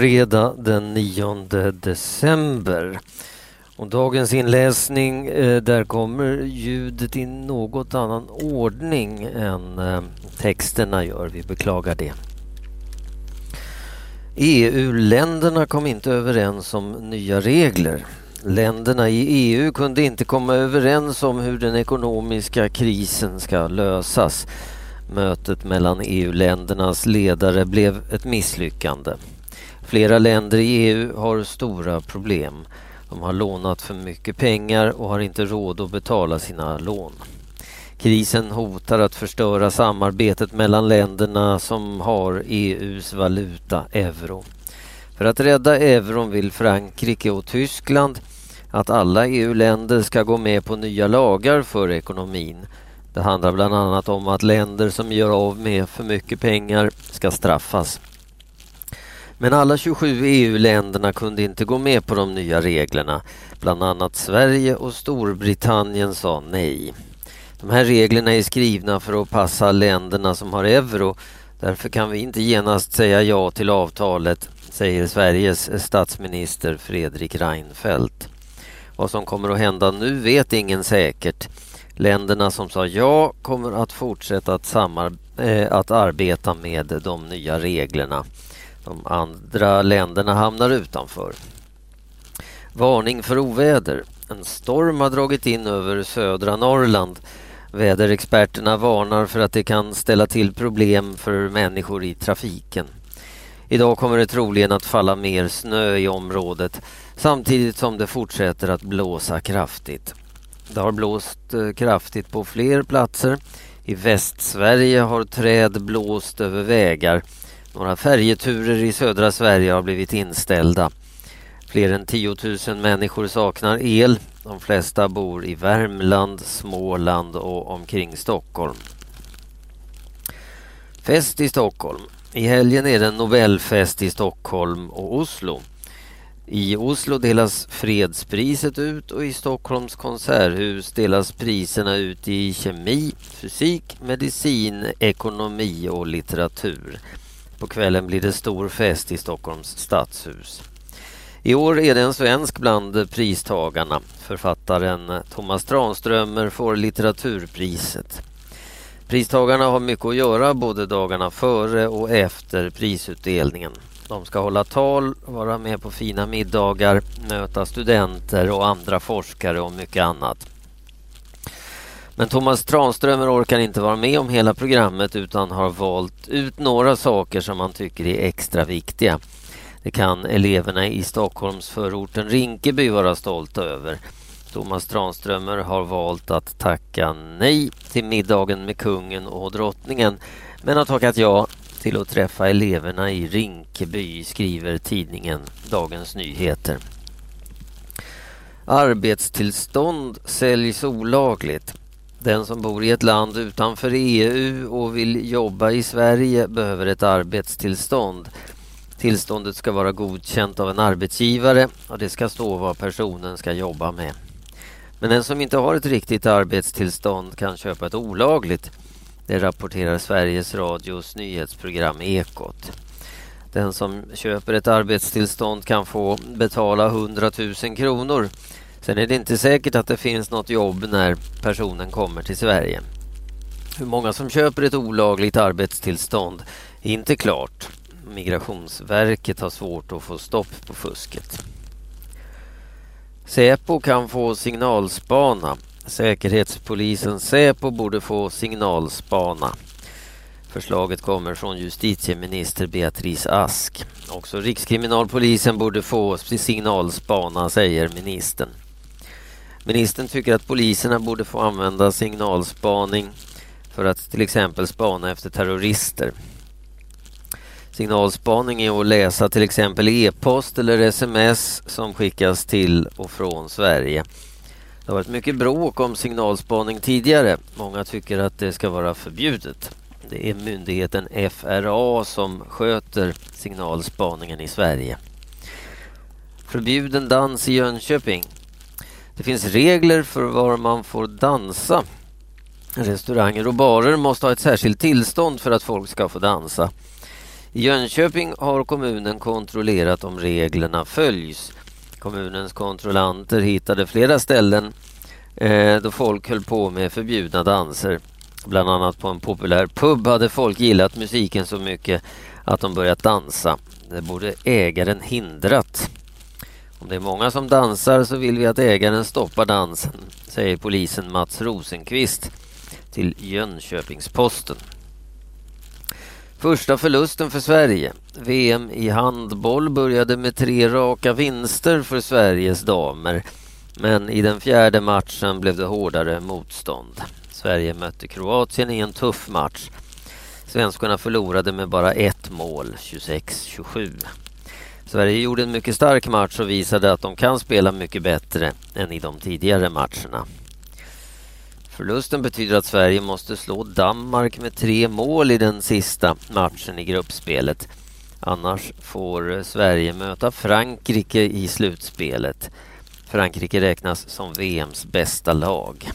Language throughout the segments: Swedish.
fredag den 9 december. Och dagens inläsning, eh, där kommer ljudet i något annan ordning än eh, texterna gör. Vi beklagar det. EU-länderna kom inte överens om nya regler. Länderna i EU kunde inte komma överens om hur den ekonomiska krisen ska lösas. Mötet mellan EU-ländernas ledare blev ett misslyckande. Flera länder i EU har stora problem. De har lånat för mycket pengar och har inte råd att betala sina lån. Krisen hotar att förstöra samarbetet mellan länderna som har EUs valuta, euro. För att rädda euron vill Frankrike och Tyskland att alla EU-länder ska gå med på nya lagar för ekonomin. Det handlar bland annat om att länder som gör av med för mycket pengar ska straffas. Men alla 27 EU-länderna kunde inte gå med på de nya reglerna. Bland annat Sverige och Storbritannien sa nej. De här reglerna är skrivna för att passa länderna som har euro. Därför kan vi inte genast säga ja till avtalet, säger Sveriges statsminister Fredrik Reinfeldt. Vad som kommer att hända nu vet ingen säkert. Länderna som sa ja kommer att fortsätta att, äh, att arbeta med de nya reglerna. De andra länderna hamnar utanför. Varning för oväder. En storm har dragit in över södra Norrland. Väderexperterna varnar för att det kan ställa till problem för människor i trafiken. Idag kommer det troligen att falla mer snö i området samtidigt som det fortsätter att blåsa kraftigt. Det har blåst eh, kraftigt på fler platser. I Västsverige har träd blåst över vägar. Några färjeturer i södra Sverige har blivit inställda. Fler än 10 000 människor saknar el. De flesta bor i Värmland, Småland och omkring Stockholm. Fest i Stockholm. I helgen är det Nobelfest i Stockholm och Oslo. I Oslo delas fredspriset ut och i Stockholms konserthus delas priserna ut i kemi, fysik, medicin, ekonomi och litteratur. På kvällen blir det stor fest i Stockholms stadshus. I år är det en svensk bland pristagarna. Författaren Thomas Tranströmer får litteraturpriset. Pristagarna har mycket att göra både dagarna före och efter prisutdelningen. De ska hålla tal, vara med på fina middagar, möta studenter och andra forskare och mycket annat. Men Thomas Tranströmer orkar inte vara med om hela programmet utan har valt ut några saker som han tycker är extra viktiga. Det kan eleverna i Stockholms förorten Rinkeby vara stolta över. Thomas Tranströmer har valt att tacka nej till middagen med kungen och drottningen men har tackat ja till att träffa eleverna i Rinkeby, skriver tidningen Dagens Nyheter. Arbetstillstånd säljs olagligt. Den som bor i ett land utanför EU och vill jobba i Sverige behöver ett arbetstillstånd. Tillståndet ska vara godkänt av en arbetsgivare och det ska stå vad personen ska jobba med. Men den som inte har ett riktigt arbetstillstånd kan köpa ett olagligt. Det rapporterar Sveriges Radios nyhetsprogram Ekot. Den som köper ett arbetstillstånd kan få betala 100 000 kronor. Sen är det inte säkert att det finns något jobb när personen kommer till Sverige. Hur många som köper ett olagligt arbetstillstånd är inte klart. Migrationsverket har svårt att få stopp på fusket. Säpo kan få signalspana. Säkerhetspolisen Säpo borde få signalspana. Förslaget kommer från justitieminister Beatrice Ask. Också Rikskriminalpolisen borde få signalspana, säger ministern. Ministern tycker att poliserna borde få använda signalspaning för att till exempel spana efter terrorister. Signalspaning är att läsa till exempel e-post eller sms som skickas till och från Sverige. Det har varit mycket bråk om signalspaning tidigare. Många tycker att det ska vara förbjudet. Det är myndigheten FRA som sköter signalspaningen i Sverige. Förbjuden dans i Jönköping. Det finns regler för var man får dansa. Restauranger och barer måste ha ett särskilt tillstånd för att folk ska få dansa. I Jönköping har kommunen kontrollerat om reglerna följs. Kommunens kontrollanter hittade flera ställen eh, då folk höll på med förbjudna danser. Bland annat på en populär pub hade folk gillat musiken så mycket att de börjat dansa. Det borde ägaren hindrat. Om det är många som dansar så vill vi att ägaren stoppar dansen, säger polisen Mats Rosenqvist till Jönköpings-Posten. Första förlusten för Sverige. VM i handboll började med tre raka vinster för Sveriges damer. Men i den fjärde matchen blev det hårdare motstånd. Sverige mötte Kroatien i en tuff match. Svenskarna förlorade med bara ett mål, 26-27. Sverige gjorde en mycket stark match och visade att de kan spela mycket bättre än i de tidigare matcherna. Förlusten betyder att Sverige måste slå Danmark med tre mål i den sista matchen i gruppspelet. Annars får Sverige möta Frankrike i slutspelet. Frankrike räknas som VMs bästa lag.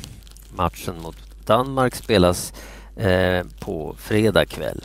Matchen mot Danmark spelas eh, på fredag kväll.